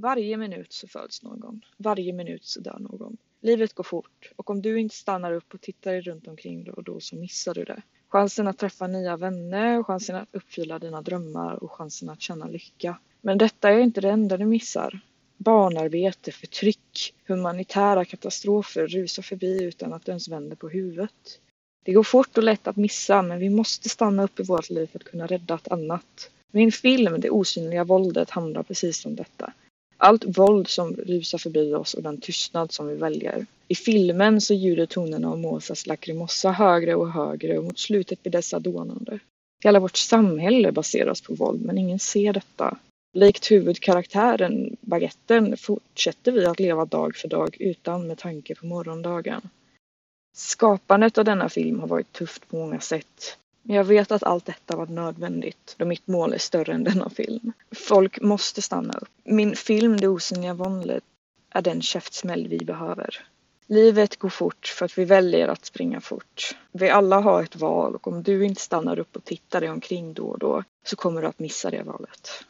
Varje minut så föds någon. Varje minut så dör någon. Livet går fort och om du inte stannar upp och tittar dig runt omkring då och då så missar du det. Chansen att träffa nya vänner, chansen att uppfylla dina drömmar och chansen att känna lycka. Men detta är inte det enda du missar. Barnarbete, förtryck, humanitära katastrofer rusar förbi utan att du ens vänder på huvudet. Det går fort och lätt att missa men vi måste stanna upp i vårt liv för att kunna rädda ett annat. Min film Det osynliga våldet handlar precis om detta. Allt våld som rusar förbi oss och den tystnad som vi väljer. I filmen så ljuder tonerna av Mosas lakrimossa högre och högre och mot slutet blir dessa dånande. Hela vårt samhälle baseras på våld men ingen ser detta. Likt huvudkaraktären Baguetten fortsätter vi att leva dag för dag utan med tanke på morgondagen. Skapandet av denna film har varit tufft på många sätt. Men jag vet att allt detta var nödvändigt då mitt mål är större än denna film. Folk måste stanna upp. Min film Det osynliga våldet är den käftsmäll vi behöver. Livet går fort för att vi väljer att springa fort. Vi alla har ett val och om du inte stannar upp och tittar dig omkring då och då så kommer du att missa det valet.